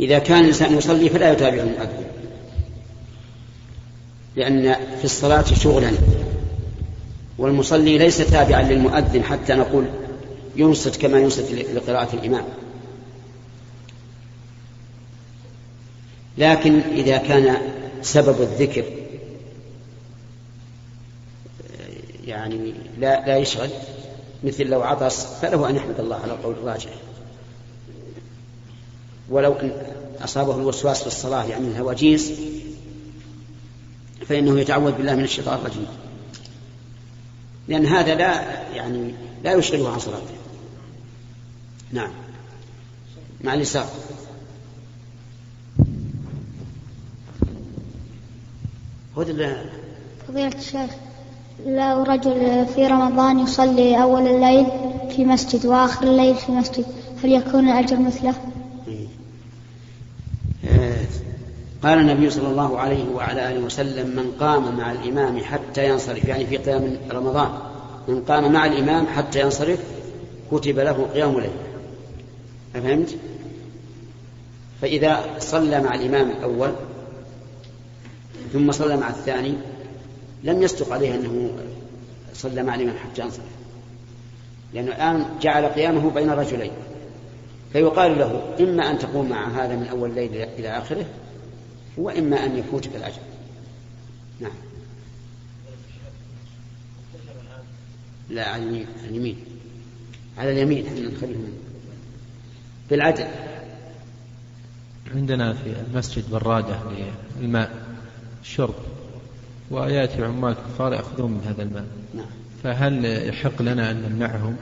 إذا كان الإنسان يصلي فلا يتابع المؤذن لأن في الصلاة شغلا. والمصلي ليس تابعا للمؤذن حتى نقول ينصت كما ينصت لقراءة الإمام. لكن إذا كان سبب الذكر يعني لا لا يشغل مثل لو عطس فله أن يحمد الله على القول الراجح. ولو أن أصابه الوسواس في الصلاة يعني الهواجيس فإنه يتعوذ بالله من الشيطان الرجيم. لأن هذا لا يعني لا يشغله عن صلاته. نعم. مع اليسار خذ فضيلة الشيخ لو رجل في رمضان يصلي أول الليل في مسجد وآخر الليل في مسجد هل يكون الأجر مثله؟ قال النبي صلى الله عليه وعلى آله وسلم من قام مع الإمام حتى ينصرف. يعني في قيام رمضان من قام مع الإمام حتى ينصرف كتب له قيام ليل أفهمت؟ فإذا صلى مع الإمام الأول ثم صلى مع الثاني لم يصدق عليه أنه صلى مع الإمام حتى ينصرف لأنه الآن جعل قيامه بين رجلين. فيقال له إما أن تقوم مع هذا من أول ليل إلى آخره وإما أن يفوتك الأجر نعم. لا على اليمين على اليمين. على اليمين إحنا نخليهم بالعدل. عندنا في المسجد برادة للماء الشرب ويأتي عمال كفار يأخذون من هذا الماء. نعم. فهل يحق لنا أن نمنعهم؟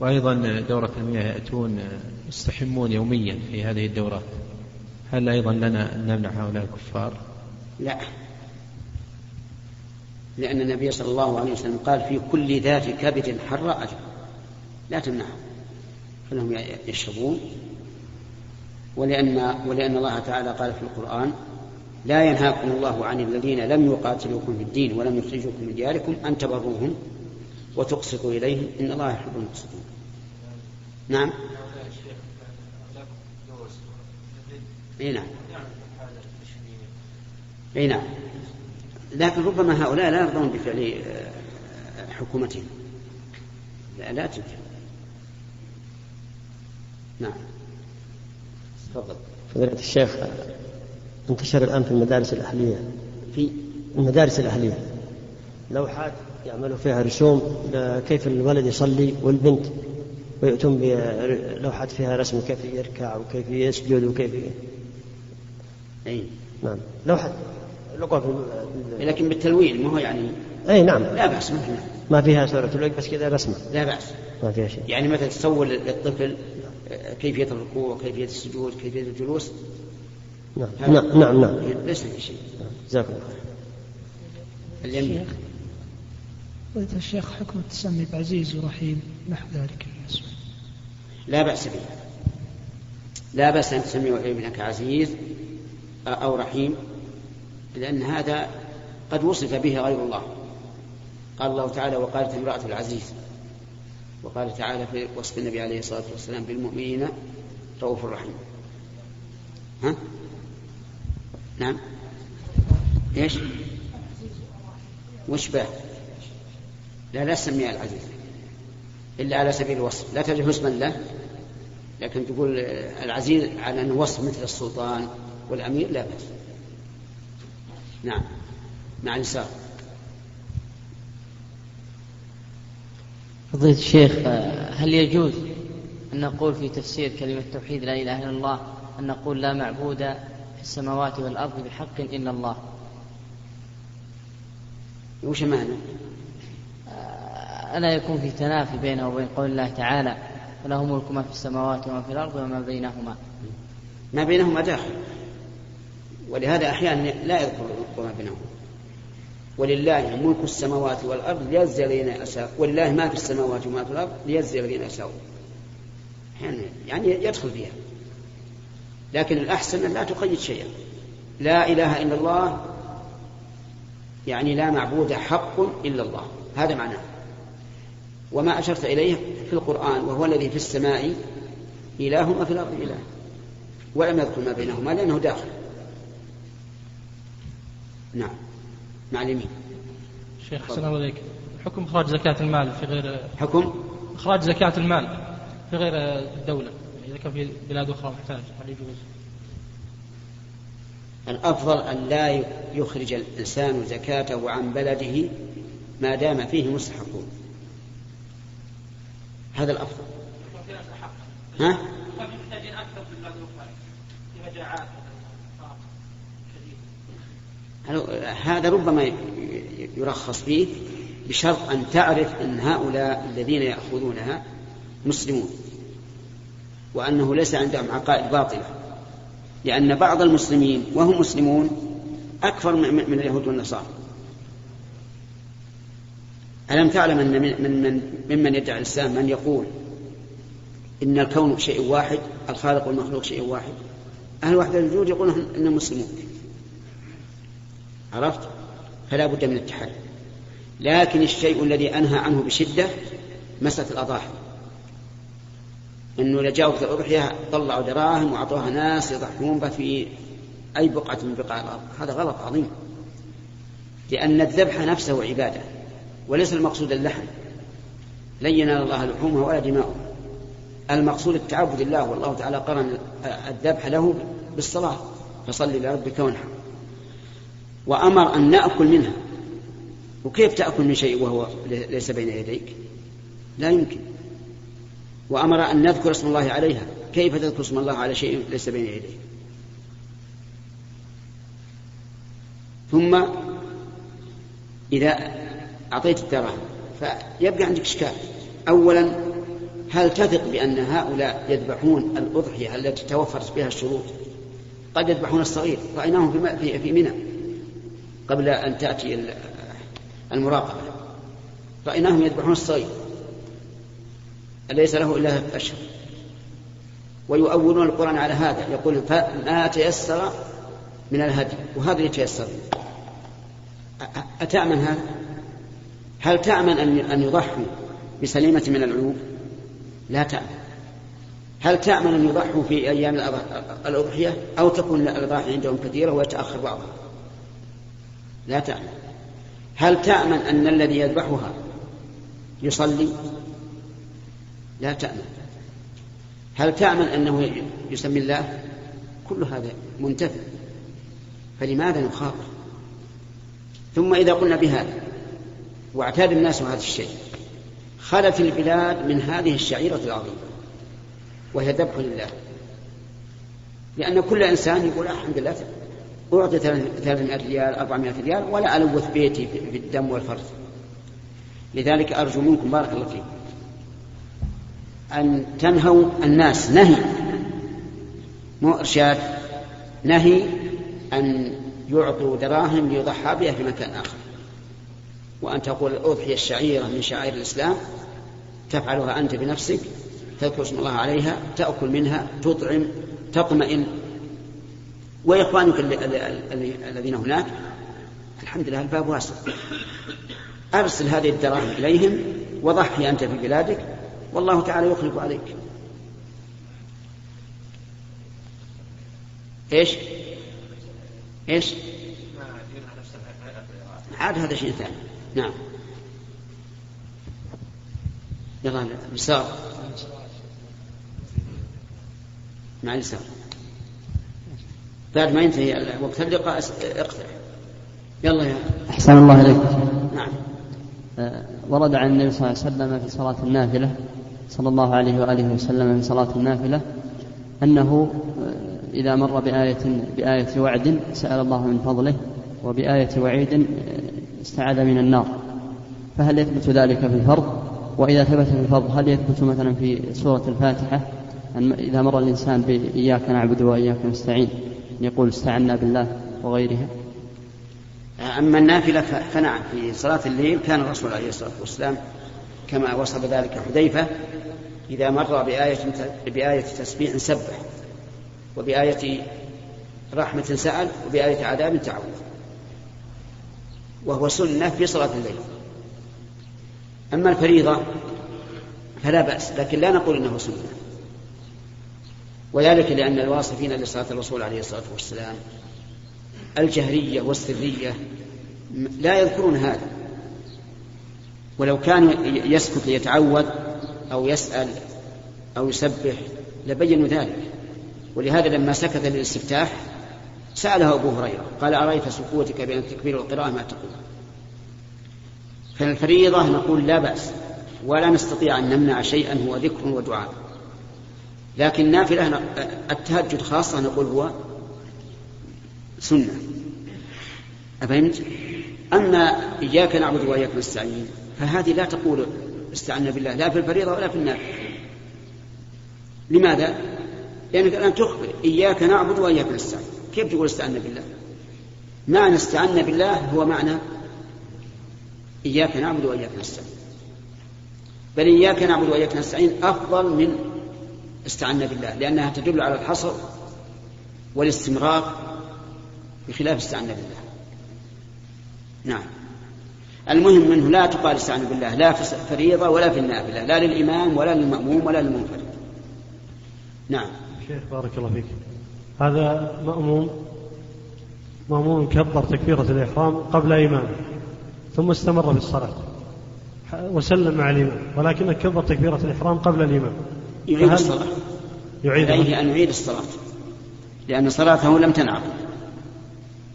وأيضا دورة المياه يأتون يستحمون يوميا في هذه الدورات. هل أيضا لنا أن نمنع هؤلاء الكفار؟ لا. لأن النبي صلى الله عليه وسلم قال في كل ذات كبد حر أجر. لا تمنعهم. خلهم يشربون. ولأن ولأن الله تعالى قال في القرآن لا ينهاكم الله عن الذين لم يقاتلوكم في الدين ولم يخرجوكم من دياركم أن تبروهم وتقسطوا إليهم. إن الله يحب المقسطين. نعم. إي نعم. إي نعم. لكن ربما هؤلاء لا يرضون بفعل آه، حكومتهم. لا, لا نعم. تفضل. فضيلة الشيخ انتشر الآن في المدارس الأهلية. في؟ المدارس الأهلية. لوحات يعملوا فيها رسوم كيف الولد يصلي والبنت ويأتون بلوحات فيها رسم كيف يركع وكيف يسجد وكيف أي نعم. لوحة لقوا في لكن بالتلوين ما هو يعني اي نعم. لا بأس ما فيها ما فيها سورة الوجه بس كذا رسمة. لا بأس. ما فيها شيء. يعني مثلا تصور للطفل كيفية الركوع كيفية السجود كيفية الجلوس. نعم. نعم نعم, نعم. ليس في شيء. جزاكم الله خير. اليمين. قلت الشيخ حكم التسمي بعزيز ورحيم نحو ذلك لا بأس به لا بأس أن تسمي ابنك عزيز أو رحيم لأن هذا قد وصف به غير الله. قال الله تعالى وقالت امرأة العزيز. وقال تعالى في وصف النبي عليه الصلاة والسلام بالمؤمنين رؤوف رحيم ها؟ نعم. إيش؟ وش به؟ لا لا تسميها العزيز. إلا على سبيل الوصف. لا تجد اسما له. لكن تقول العزيز على أنه وصف مثل السلطان. والأمير لا بأس. نعم. مع اليسار فضيلة الشيخ هل يجوز أن نقول في تفسير كلمة توحيد لا إله إلا الله أن نقول لا معبود في السماوات والأرض بحق إلا الله؟ وش معنى؟ ألا يكون في تنافي بينه وبين قول الله تعالى وله ملك ما في السماوات وما في الأرض وما بينهما. ما بينهما داخل. ولهذا أحيانا لا يذكر ما بينهما ولله ملك السماوات والأرض ليجزي الذين أساءوا ولله ما في السماوات وما في الأرض ليجزي الذين أساءوا أحيانا يعني يدخل فيها. لكن الأحسن أن لا تقيد شيئا. لا إله إلا الله يعني لا معبود حق إلا الله. هذا معناه. وما أشرت إليه في القرآن وهو الذي في السماء إله وفي الأرض إله. ولم يذكر ما بينهما لأنه داخل. نعم. مع اليمين. شيخ حسن الله عليك حكم إخراج زكاة المال في غير حكم؟ إخراج زكاة المال في غير الدولة إذا كان في بلاد أخرى محتاج هل يجوز؟ الأفضل أن لا يخرج الإنسان زكاته عن بلده ما دام فيه مستحقون. هذا الأفضل. ها؟ هذا ربما يرخص فيه بشرط أن تعرف أن هؤلاء الذين يأخذونها مسلمون وأنه ليس عندهم عقائد باطلة لأن بعض المسلمين وهم مسلمون أكثر من اليهود والنصارى. ألم تعلم أن من من ممن يدعي الإسلام من يقول إن الكون شيء واحد الخالق والمخلوق شيء واحد؟ أهل وحدة الوجود يقولون إنهم مسلمون. عرفت؟ فلا بد من التحري. لكن الشيء الذي أنهى عنه بشدة مسألة الأضاحي. إذا جاءوا في الأضحية طلعوا دراهم وأعطوها ناس يضحون به في أي بقعة من بقاع الأرض. هذا غلط عظيم. لأن الذبح نفسه عبادة وليس المقصود اللحم. لن ينال الله لحومها ولا دماؤها المقصود التعبد لله والله تعالى قرن الذبح له بالصلاة. فصل لربك وانحر. وأمر أن نأكل منها. وكيف تأكل من شيء وهو ليس بين يديك؟ لا يمكن. وأمر أن نذكر اسم الله عليها. كيف تذكر اسم الله على شيء ليس بين يديه ثم إذا أعطيت الدراهم فيبقى عندك إشكال. أولا هل تثق بأن هؤلاء يذبحون الأضحية التي توفرت بها الشروط؟ قد يذبحون الصغير. رأيناهم في منى. قبل أن تأتي المراقبة رأيناهم يذبحون الصغير ليس له إلا أشهر ويؤولون القرآن على هذا يقول ما تيسر من الهدي وهذا اللي تيسر أتأمن هذا؟ هل تأمن أن يضحوا بسليمة من العيوب؟ لا تأمن. هل تأمن أن يضحوا في أيام الأضحية أو تكون الأضاحي عندهم كثيرة ويتأخر بعضها؟ لا تأمن. هل تأمن أن الذي يذبحها يصلي؟ لا تأمن. هل تأمن أنه يسمي الله؟ كل هذا منتفع فلماذا نخاطر؟ ثم إذا قلنا بهذا واعتاد الناس هذا الشيء خلت البلاد من هذه الشعيرة العظيمة وهي ذبح لله. لأن كل إنسان يقول الحمد لله. أعطي 300 ريال 400 ريال ولا ألوث بيتي في الدم والفرث لذلك أرجو منكم بارك الله فيكم أن تنهوا الناس. نهي. مو إرشاد. نهي أن يعطوا دراهم ليضحى بها في مكان آخر. وأن تقول الأضحية الشعيرة من شعائر الإسلام. تفعلها أنت بنفسك تذكر اسم الله عليها تأكل منها تطعم تطمئن. وإخوانك الذين هناك الحمد لله الباب واسع. أرسل هذه الدراهم إليهم وضحي أنت في بلادك والله تعالى يخلف عليك. إيش؟ إيش؟ عاد هذا شيء ثاني. نعم. يلا اليسار مع اليسار بعد ما ينتهي. وقت اللقاء اقترح. يلا يا أحسن الله إليك. نعم. آه، ورد عن النبي صلى الله عليه وسلم في صلاة النافلة صلى الله عليه وآله وسلم في صلاة النافلة أنه آه، إذا مر بآية بآية وعد سأل الله من فضله وبآية وعيد آه، استعاذ من النار. فهل يثبت ذلك في الفرض؟ وإذا ثبت في الفرض هل يثبت مثلا في سورة الفاتحة؟ أن إذا مر الإنسان بإياك نعبد وإياك نستعين. يقول استعنا بالله وغيرها أما النافلة فنعم في صلاة الليل كان الرسول عليه الصلاة والسلام كما وصف ذلك حذيفة إذا مر بآية بآية تسبيح سبح وبآية رحمة سأل وبآية عذاب تعوذ وهو سنة في صلاة الليل. أما الفريضة فلا بأس لكن لا نقول إنه سنة. وذلك لأن الواصفين لصلاة الرسول عليه الصلاة والسلام الجهرية والسرية لا يذكرون هذا. ولو كان يسكت ليتعود أو يسأل أو يسبح لبينوا ذلك. ولهذا لما سكت للاستفتاح سأله أبو هريرة قال أرأيت سكوتك بين التكبير والقراءة ما تقول؟ فالفريضة نقول لا بأس ولا نستطيع أن نمنع شيئا هو ذكر ودعاء. لكن نافلة التهجد خاصة نقول هو سنة أفهمت؟ أما إياك نعبد وإياك نستعين فهذه لا تقول استعنا بالله لا في الفريضة ولا في النافلة لماذا؟ لأنك الآن تخبر إياك نعبد وإياك نستعين كيف تقول استعنا بالله؟ معنى استعنا بالله هو معنى إياك نعبد وإياك نستعين بل إياك نعبد وإياك نستعين أفضل من استعنا بالله لأنها تدل على الحصر والاستمرار بخلاف استعنا بالله. نعم. المهم منه لا تقال استعنا بالله لا في الفريضة ولا في النافلة لا للإمام ولا للمأموم ولا للمنفرد. نعم. شيخ بارك الله فيك. هذا مأموم مأموم كبر تكبيرة الإحرام قبل إمامه ثم استمر في الصلاة وسلم مع الإمام ولكنه كبر تكبيرة الإحرام قبل الإمام. يعيد الصلاة. يعيد عليه أن يعيد الصلاة. لأن صلاته لم تنعقد.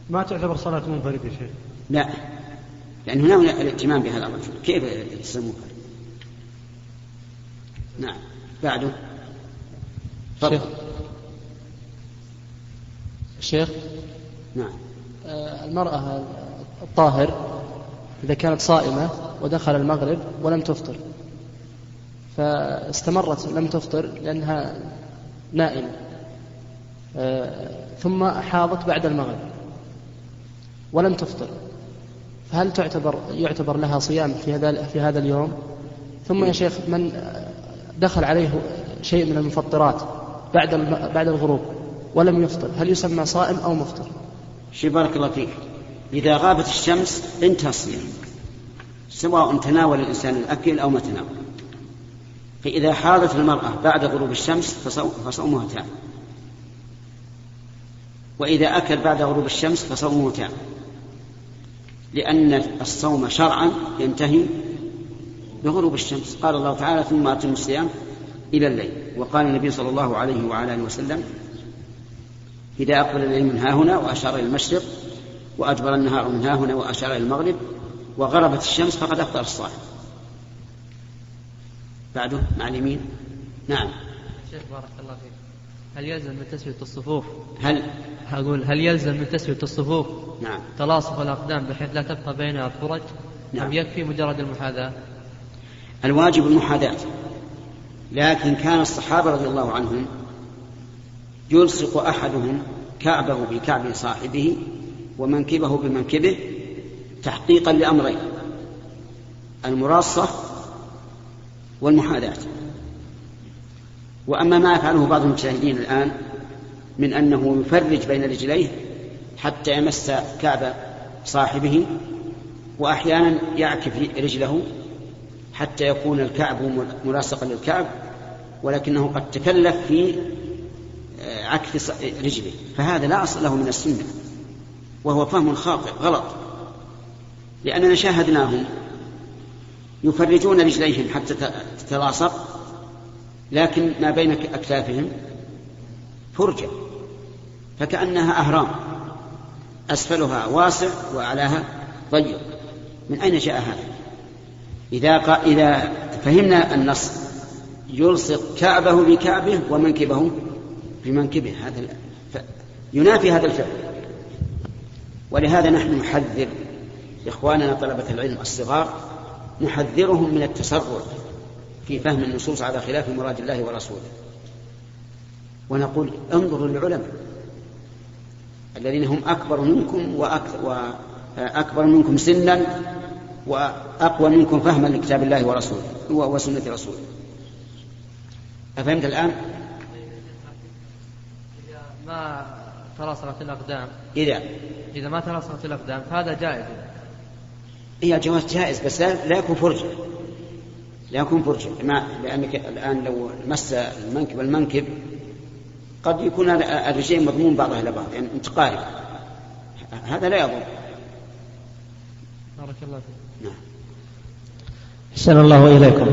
ما تعتبر صلاة منفرد يا شيخ؟ لا. لأن هنا الاهتمام بهذا الرجل. كيف يصير منفرد نعم. بعده. تفضل. الشيخ نعم. آه، المرأة الطاهر إذا كانت صائمة ودخل المغرب ولم تفطر. فاستمرت لم تفطر لأنها نائمة. آه، ثم حاضت بعد المغرب ولم تفطر. فهل تعتبر يعتبر لها صيام في هذا في هذا اليوم؟ ثم يا شيخ من دخل عليه شيء من المفطرات بعد بعد الغروب ولم يفطر هل يسمى صائم أو مفطر؟ شي بارك الله فيك. إذا غابت الشمس انتهى الصيام سواء تناول الإنسان الأكل أو ما تناول. فإذا حاضت المرأة بعد غروب الشمس فصومها تام. وإذا أكل بعد غروب الشمس فصومه تام. لأن الصوم شرعا ينتهي بغروب الشمس. قال الله تعالى ثم أتم الصيام إلى الليل. وقال النبي صلى الله عليه وعلى آله وسلم إذا أقبل الليل من ها هنا وأشار إلى المشرق وأجبر النهار من ها هنا وأشار إلى المغرب وغربت الشمس فقد أفطر الصائم. بعده مع اليمين؟ نعم. شيخ بارك الله فيك. هل يلزم من تسوية الصفوف؟ هل؟ أقول هل يلزم من تسوية الصفوف؟ نعم. تلاصق الأقدام بحيث لا تبقى بينها فرج نعم. أم يكفي مجرد المحاذاة؟ الواجب المحاذاة. لكن كان الصحابة رضي الله عنهم يلصق أحدهم كعبه بكعب صاحبه ومنكبه بمنكبه تحقيقا لأمرين. المراصة والمحاذاة. وأما ما يفعله بعض المشاهدين الآن من أنه يفرج بين رجليه حتى يمس كعب صاحبه وأحيانا يعكف رجله حتى يكون الكعب ملاصقا للكعب ولكنه قد تكلف في آه، عكف رجله. فهذا لا أصل له من السنة وهو فهم خاطئ غلط. لأننا شاهدناهم يفرجون رجليهم حتى تتلاصق لكن ما بين أكتافهم فرجة فكأنها أهرام. أسفلها واسع وأعلاها ضيق. من أين جاء هذا؟ إذا, إذا فهمنا النص يلصق كعبه بكعبه ومنكبه بمنكبه. هذا ينافي هذا الفعل. ولهذا نحن نحذر إخواننا طلبة العلم الصغار نحذرهم من التسرع في فهم النصوص على خلاف مراد الله ورسوله. ونقول انظروا للعلماء الذين هم أكبر منكم وأكبر منكم سنا وأقوى منكم فهما لكتاب الله ورسوله وسنة رسوله. أفهمت الآن؟ إذا ما تلاصقت الأقدام إذا. إذا ما تلاصقت الأقدام فهذا جائز. هي الجواز جائز بس لا يكون فرجة لا يكون فرجة ما لأنك الآن لو مس المنكب المنكب قد يكون الرجلين مضمون بعضها إلى بعض يعني متقارب هذا لا يضر. بارك الله فيك. نعم. أحسن الله إليكم.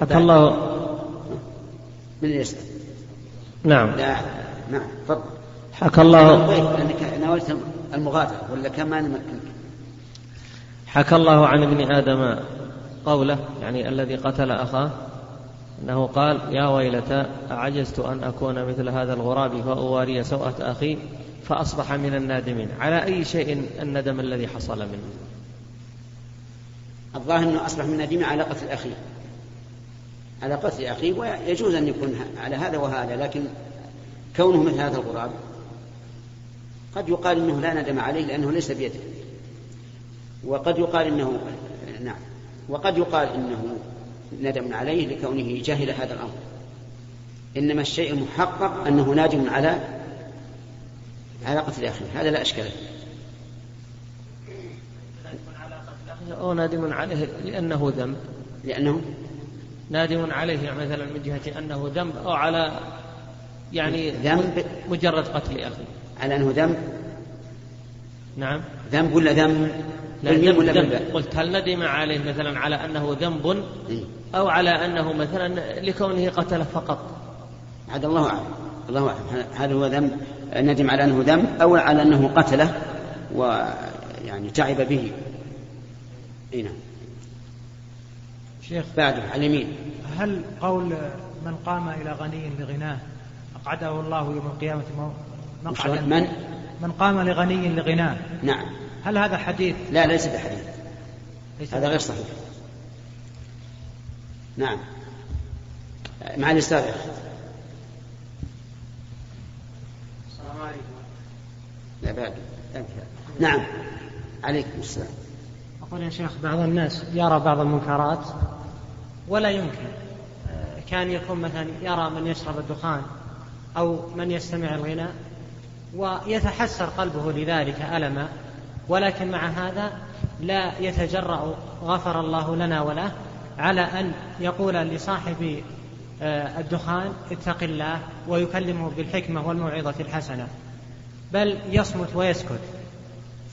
حكى الله. من يسأل؟ نعم. لا. نعم تفضل. حكى الله. لأنك ناولت المغادرة ولا كمان نمكنك؟ حكى الله عن ابن آدم قوله يعني الذي قتل أخاه أنه قال يا ويلتى أعجزت أن أكون مثل هذا الغراب فأواري سوءة أخي فأصبح من النادمين. على أي شيء الندم الذي حصل منه؟ الظاهر أنه أصبح من النادمين على قتل أخيه على قتل أخيه ويجوز أن يكون على هذا وهذا لكن كونه مثل هذا الغراب قد يقال إنه لا ندم عليه لأنه ليس بيده. وقد يقال انه نعم. وقد يقال إنه ندم عليه لكونه جهل هذا الأمر. إنما الشيء المحقق أنه نادم على على قتل أخيه. هذا لا إشكال فيه. أو نادم عليه لأنه ذنب. لأنه؟ نادم عليه مثلا من جهة أنه ذنب أو على يعني ذنب؟ مجرد قتل أخيه. على أنه ذنب؟ نعم. ذنب ولا ذنب؟ لا ذنب ولا ذنب. قلت هل ندم عليه مثلا على أنه ذنب إيه؟ أو على أنه مثلا لكونه قتله فقط؟ هذا الله أعلم الله أعلم. هل هو ذنب ندم على أنه ذنب أو على أنه قتله ويعني تعب به. اي نعم. شيخ بعده على اليمين. هل قول من قام إلى غني لغناه أقعده الله يوم القيامة مقعدا؟ من؟ من قام لغني لغناه. نعم. هل هذا حديث؟ لا ليس بحديث. هذا غير صحيح. نعم. مع اليسار السلام عليكم. لا بعد. نعم. عليكم السلام. أقول يا شيخ بعض الناس يرى بعض المنكرات ولا ينكر كان يكون مثلا يرى من يشرب الدخان أو من يستمع الغناء ويتحسر قلبه لذلك ألما ولكن مع هذا لا يتجرأ غفر الله لنا وله على أن يقول لصاحب آه، الدخان اتق الله ويكلمه بالحكمة والموعظة الحسنة بل يصمت ويسكت.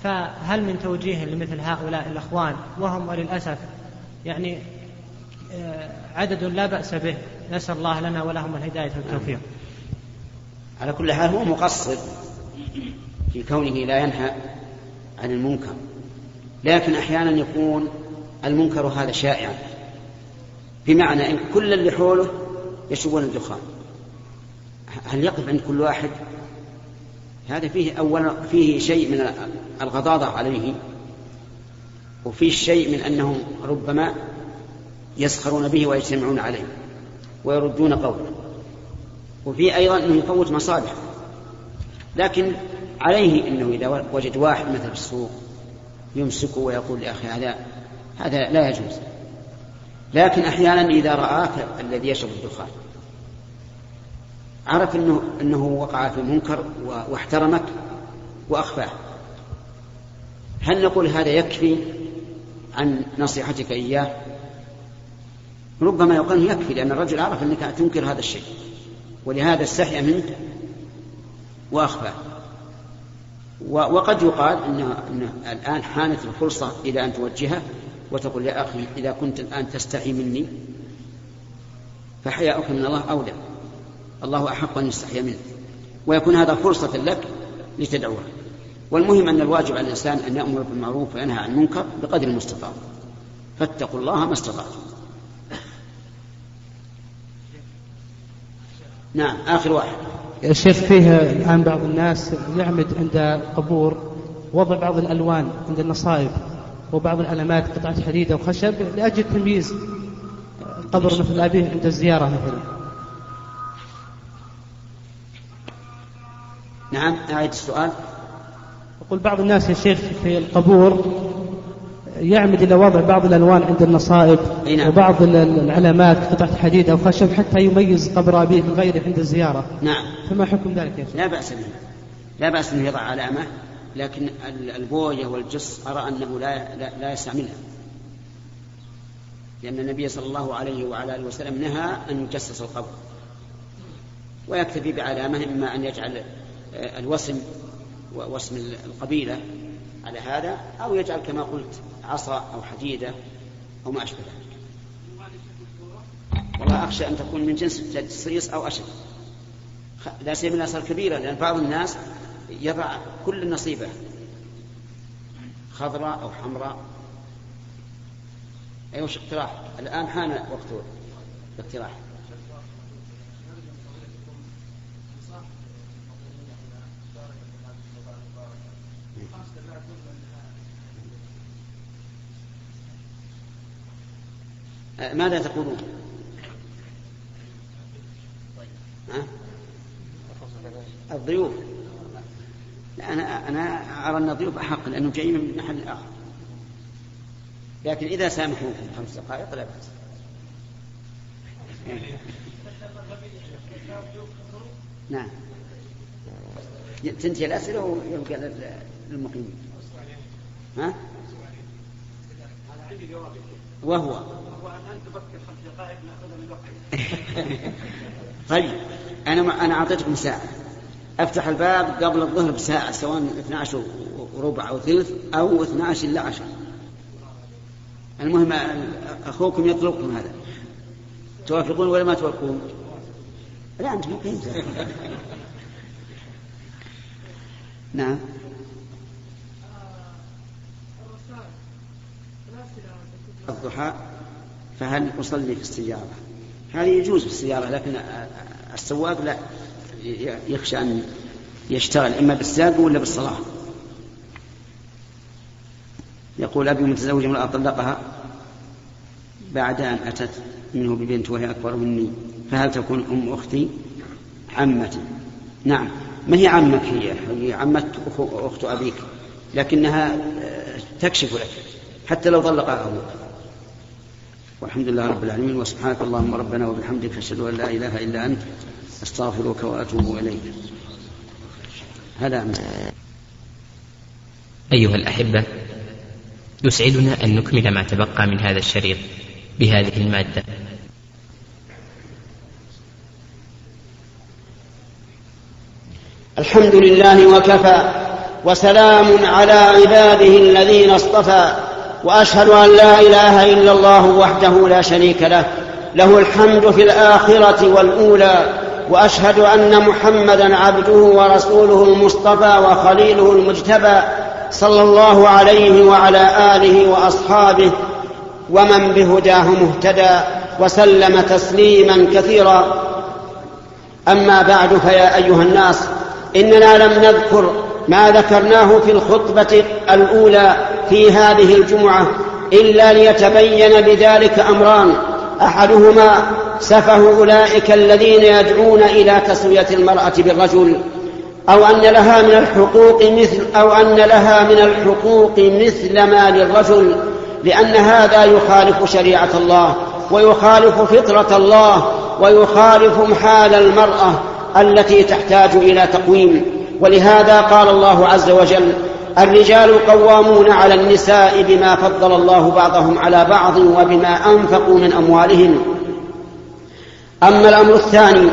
فهل من توجيه لمثل هؤلاء الأخوان وهم وللأسف يعني آه، عدد لا بأس به. نسأل الله لنا ولهم الهداية والتوفيق. على كل حال هو مقصر في كونه لا ينهى عن المنكر. لكن أحيانا يكون المنكر هذا شائعا بمعنى إن كل اللي حوله يشربون الدخان. هل يقف عند كل واحد؟ هذا فيه اولا فيه شيء من الغضاضة عليه وفيه شيء من أنهم ربما يسخرون به ويجتمعون عليه ويردون قوله. وفي أيضا أنه يفوت مصالح. لكن عليه أنه إذا وجد واحد مثلا في السوق يمسكه ويقول يا أخي هذا هذا لا يجوز. لكن أحيانا إذا رآك الذي يشرب الدخان عرف أنه, أنه وقع في منكر واحترمك وأخفاه. هل نقول هذا يكفي عن نصيحتك إياه؟ ربما يقال يكفي لأن الرجل عرف أنك تنكر هذا الشيء ولهذا استحيا منك وأخفاه. وقد يقال إن, إن الآن حانت الفرصة إلى أن توجهه وتقول يا أخي إذا كنت الآن تستحي مني فحياؤك من الله أولى. الله أحق أن يستحي منك. ويكون هذا فرصة لك لتدعوه. والمهم أن الواجب على الإنسان أن يأمر بالمعروف وينهى عن المنكر بقدر المستطاع. فاتقوا الله ما استطعتم. نعم آخر واحد. يا شيخ فيه الآن بعض الناس يعمد عند قبور وضع بعض الألوان عند النصائب وبعض العلامات قطعة حديد أو خشب لأجل تمييز قبر مثل أبيه عند الزيارة مثلا. نعم أعيد السؤال. يقول بعض الناس يا شيخ في القبور يعمد إلى وضع بعض الألوان عند النصائب نعم. وبعض العلامات قطعة حديد أو خشب حتى يميز قبر أبيه من غيره عند الزيارة. نعم. فما حكم ذلك يا شيخ؟ لا بأس به لا بأس أنه يضع علامة لكن البوية والجص أرى أنه لا, لا, لا يستعملها لأن النبي صلى الله عليه وعلى آله وسلم نهى أن يجسس القبر. ويكتفي بعلامة إما أن يجعل الوسم واسم القبيلة على هذا أو يجعل كما قلت عصا أو حديدة أو ما أشبه ذلك. والله أخشى أن تكون من جنس التجصيص أو أشد. لا سيما الناس الكبيرة لأن بعض الناس يضع كل النصيبة خضراء أو حمراء أي وش اقتراح. الآن حان وقت الاقتراح. ماذا تقولون؟ الضيوف. أنا أنا أرى أن الضيوف أحق لأنهم جايين من محل آخر. لكن إذا سامحوكم خمس دقائق لا بأس. نعم. تنتهي الأسئلة ويبقى للمقيمين ها؟ وهو. طيب أنا أنا أعطيتكم ساعة. أفتح الباب قبل الظهر بساعة سواء 12 وربع أو ثلث أو 12 إلا 10 المهم أخوكم يطلبكم هذا. توافقون ولا ما توافقون؟ لا أنتم مقيم نعم. الضحى فهل أصلي في السيارة؟ هذه يجوز في السيارة لكن السواق لا يخشى أن يشتغل إما بالساق ولا بالصلاة. يقول أبي متزوج امرأة طلقها بعد أن أتت منه ببنت وهي أكبر مني فهل تكون أم أختي؟ عمتي. نعم. ما هي عمك هي؟ هي عمة أخت أبيك لكنها تكشف لك حتى لو طلقها أبوك والحمد لله رب العالمين وسبحانك اللهم ربنا وبحمدك أشهد أن لا إله إلا أنت أستغفرك وأتوب إليك. هذا أمر. أيها الأحبة يسعدنا أن نكمل ما تبقى من هذا الشريط بهذه المادة. الحمد لله وكفى وسلام على عباده الذين اصطفى. وأشهد أن لا إله إلا الله وحده لا شريك له له الحمد في الآخرة والأولى وأشهد أن محمدا عبده ورسوله المصطفى وخليله المجتبى صلى الله عليه وعلى آله وأصحابه ومن بهداه مهتدى وسلم تسليما كثيرا. أما بعد فيا أيها الناس إننا لم نذكر ما ذكرناه في الخطبة الأولى في هذه الجمعة إلا ليتبين بذلك أمران. أحدهما سفه أولئك الذين يدعون إلى تسوية المرأة بالرجل أو أن لها من الحقوق مثل أو أن لها من الحقوق مثل ما للرجل لأن هذا يخالف شريعة الله ويخالف فطرة الله ويخالف محال المرأة التي تحتاج إلى تقويم. ولهذا قال الله عز وجل الرجال قوامون على النساء بما فضل الله بعضهم على بعض وبما أنفقوا من أموالهم. أما الأمر الثاني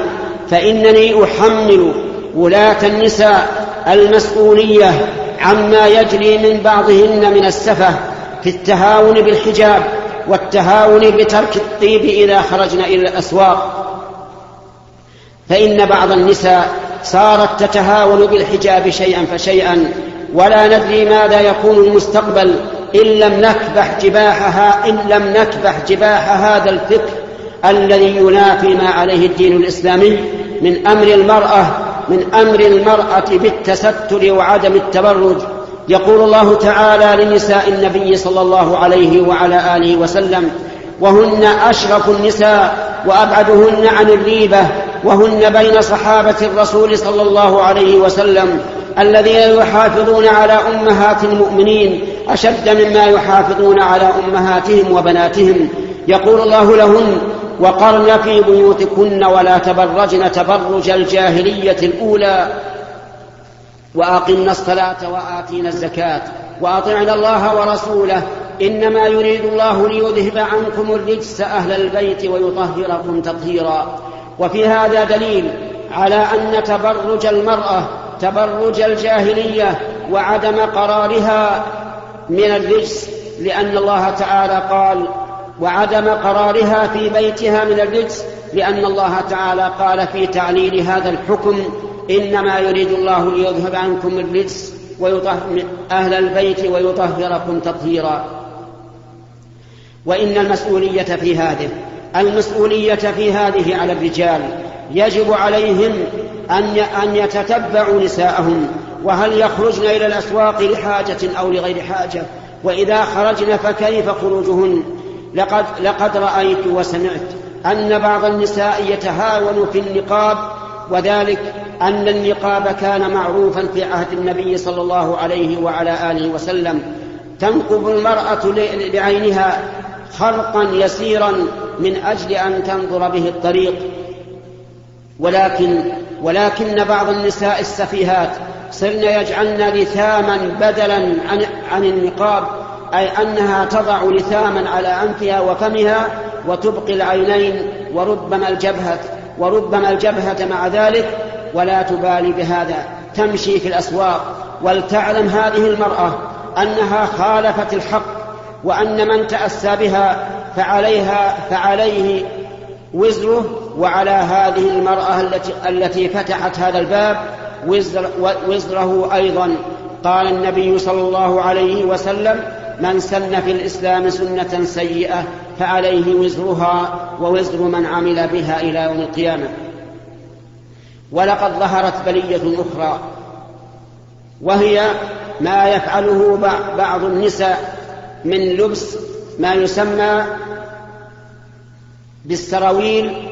فإنني أحمل ولاة النساء المسؤولية عما يجري من بعضهن من السفه في التهاون بالحجاب والتهاون بترك الطيب إذا خرجن إلى الأسواق. فإن بعض النساء صارت تتهاون بالحجاب شيئا فشيئا ولا ندري ماذا يكون المستقبل إن لم نكبح جباحها إن لم نكبح جباح هذا الفكر الذي ينافي ما عليه الدين الإسلامي من أمر المرأة من أمر المرأة بالتستر وعدم التبرج. يقول الله تعالى لنساء النبي صلى الله عليه وعلى آله وسلم وهن أشرف النساء وأبعدهن عن الريبة وهن بين صحابة الرسول صلى الله عليه وسلم الذين يحافظون على أمهات المؤمنين أشد مما يحافظون على أمهاتهم وبناتهم. يقول الله لهن وقرن في بيوتكن ولا تبرجن تبرج الجاهلية الأولى وأقمنا الصلاة وآتينا الزكاة وأطعنا الله ورسوله. إنما يريد الله ليذهب عنكم الرجس أهل البيت ويطهركم تطهيرا. وفي هذا دليل على أن تبرج المرأة تبرج الجاهلية وعدم قرارها من الرجس لأن الله تعالى قال وعدم قرارها في بيتها من الرجس لأن الله تعالى قال في تعليل هذا الحكم إنما يريد الله ليذهب عنكم الرجس ويطهر أهل البيت ويطهركم تطهيرا. وإن المسؤولية في هذه المسؤولية في هذه على الرجال يجب عليهم أن أن يتتبعوا نساءهم وهل يخرجن إلى الأسواق لحاجة أو لغير حاجة؟ وإذا خرجن فكيف خروجهن؟ لقد, لقد رأيت وسمعت أن بعض النساء يتهاون في النقاب وذلك أن النقاب كان معروفا في عهد النبي صلى الله عليه وعلى آله وسلم. تنقب المرأة بعينها خرقا يسيرا من أجل أن تنظر به الطريق. ولكن ولكن بعض النساء السفيهات صرن يجعلن لثاما بدلا عن, عن النقاب أي أنها تضع لثاما على أنفها وفمها وتبقي العينين وربما الجبهة وربما الجبهة مع ذلك ولا تبالي بهذا. تمشي في الأسواق. ولتعلم هذه المرأة أنها خالفت الحق وأن من تأسى بها فعليها فعليه وزره وعلى هذه المرأة التي, التي فتحت هذا الباب وزر وزره أيضا. قال النبي صلى الله عليه وسلم من سن في الإسلام سنة سيئة فعليه وزرها ووزر من عمل بها إلى يوم القيامة. ولقد ظهرت بلية أخرى وهي ما يفعله بعض النساء من لبس ما يسمى بالسراويل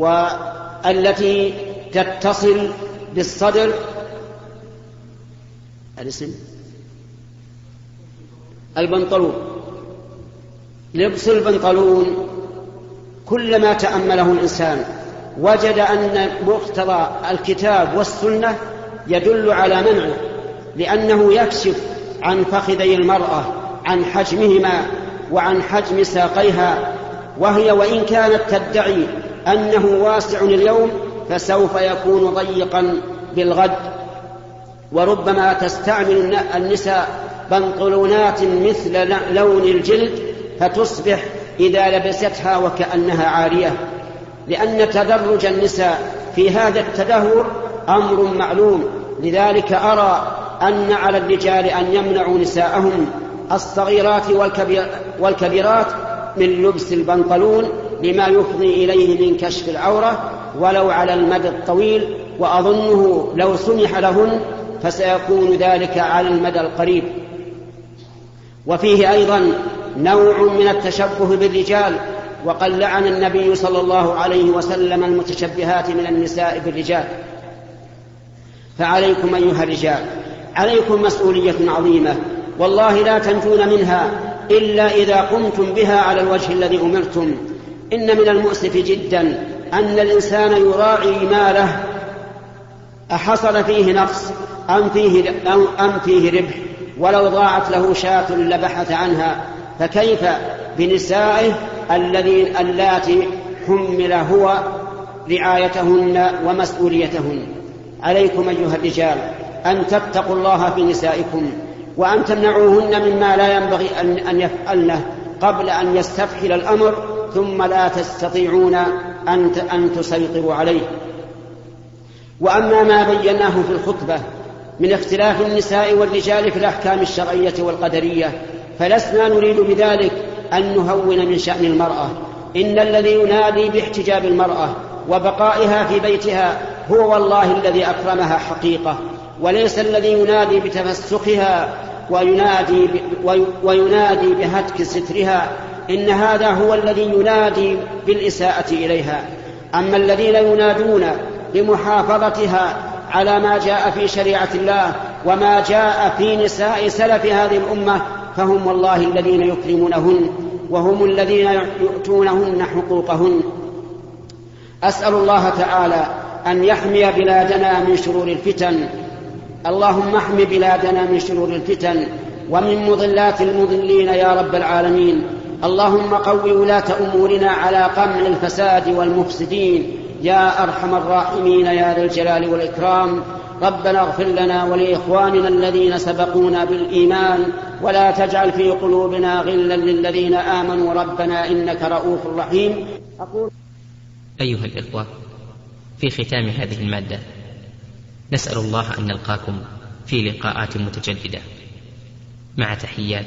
والتي تتصل بالصدر. الاسم؟ البنطلون. لبس البنطلون. كلما تأمله الإنسان وجد أن مقتضى الكتاب والسنة يدل على منعه لأنه يكشف عن فخذي المرأة عن حجمهما وعن حجم ساقيها وهي وإن كانت تدعي أنه واسع اليوم فسوف يكون ضيقا بالغد. وربما تستعمل النساء بنطلونات مثل لون الجلد فتصبح إذا لبستها وكأنها عارية. لأن تدرج النساء في هذا التدهور أمر معلوم. لذلك أرى أن على الرجال أن يمنعوا نساءهم الصغيرات والكبيرات من لبس البنطلون لما يفضي إليه من كشف العورة ولو على المدى الطويل وأظنه لو سمح لهن فسيكون ذلك على المدى القريب. وفيه أيضا نوع من التشبه بالرجال وقد لعن النبي صلى الله عليه وسلم المتشبهات من النساء بالرجال. فعليكم أيها الرجال عليكم مسؤولية عظيمة والله لا تنجون منها إلا إذا قمتم بها على الوجه الذي أمرتم. إن من المؤسف جدا أن الإنسان يراعي ماله. أحصل فيه نقص أم فيه, أم فيه ربح؟ ولو ضاعت له شاة لبحث عنها. فكيف بنسائه الذين اللاتي حمل هو رعايتهن ومسؤوليتهن؟ عليكم أيها الرجال أن تتقوا الله في نسائكم وأن تمنعوهن مما لا ينبغي أن يفعلنه قبل أن يستفحل الأمر. ثم لا تستطيعون أن أن تسيطروا عليه. وأما ما بيناه في الخطبة من اختلاف النساء والرجال في الأحكام الشرعية والقدرية فلسنا نريد بذلك أن نهون من شأن المرأة. إن الذي ينادي باحتجاب المرأة وبقائها في بيتها هو والله الذي أكرمها حقيقة وليس الذي ينادي بتفسخها وينادي وينادي بهتك سترها إن هذا هو الذي ينادي بالإساءة إليها. أما الذين ينادون بمحافظتها على ما جاء في شريعة الله وما جاء في نساء سلف هذه الأمة فهم والله الذين يكرمونهن وهم الذين يؤتونهن حقوقهن. أسأل الله تعالى أن يحمي بلادنا من شرور الفتن. اللهم احم بلادنا من شرور الفتن ومن مضلات المضلين يا رب العالمين. اللهم قو ولاة أمورنا على قمع الفساد والمفسدين. يا أرحم الراحمين يا ذا الجلال والإكرام. ربنا اغفر لنا ولإخواننا الذين سبقونا بالإيمان. ولا تجعل في قلوبنا غلا للذين آمنوا. ربنا إنك رؤوف رحيم. أقول أيها الإخوة في ختام هذه المادة نسأل الله أن نلقاكم في لقاءات متجددة. مع تحيات.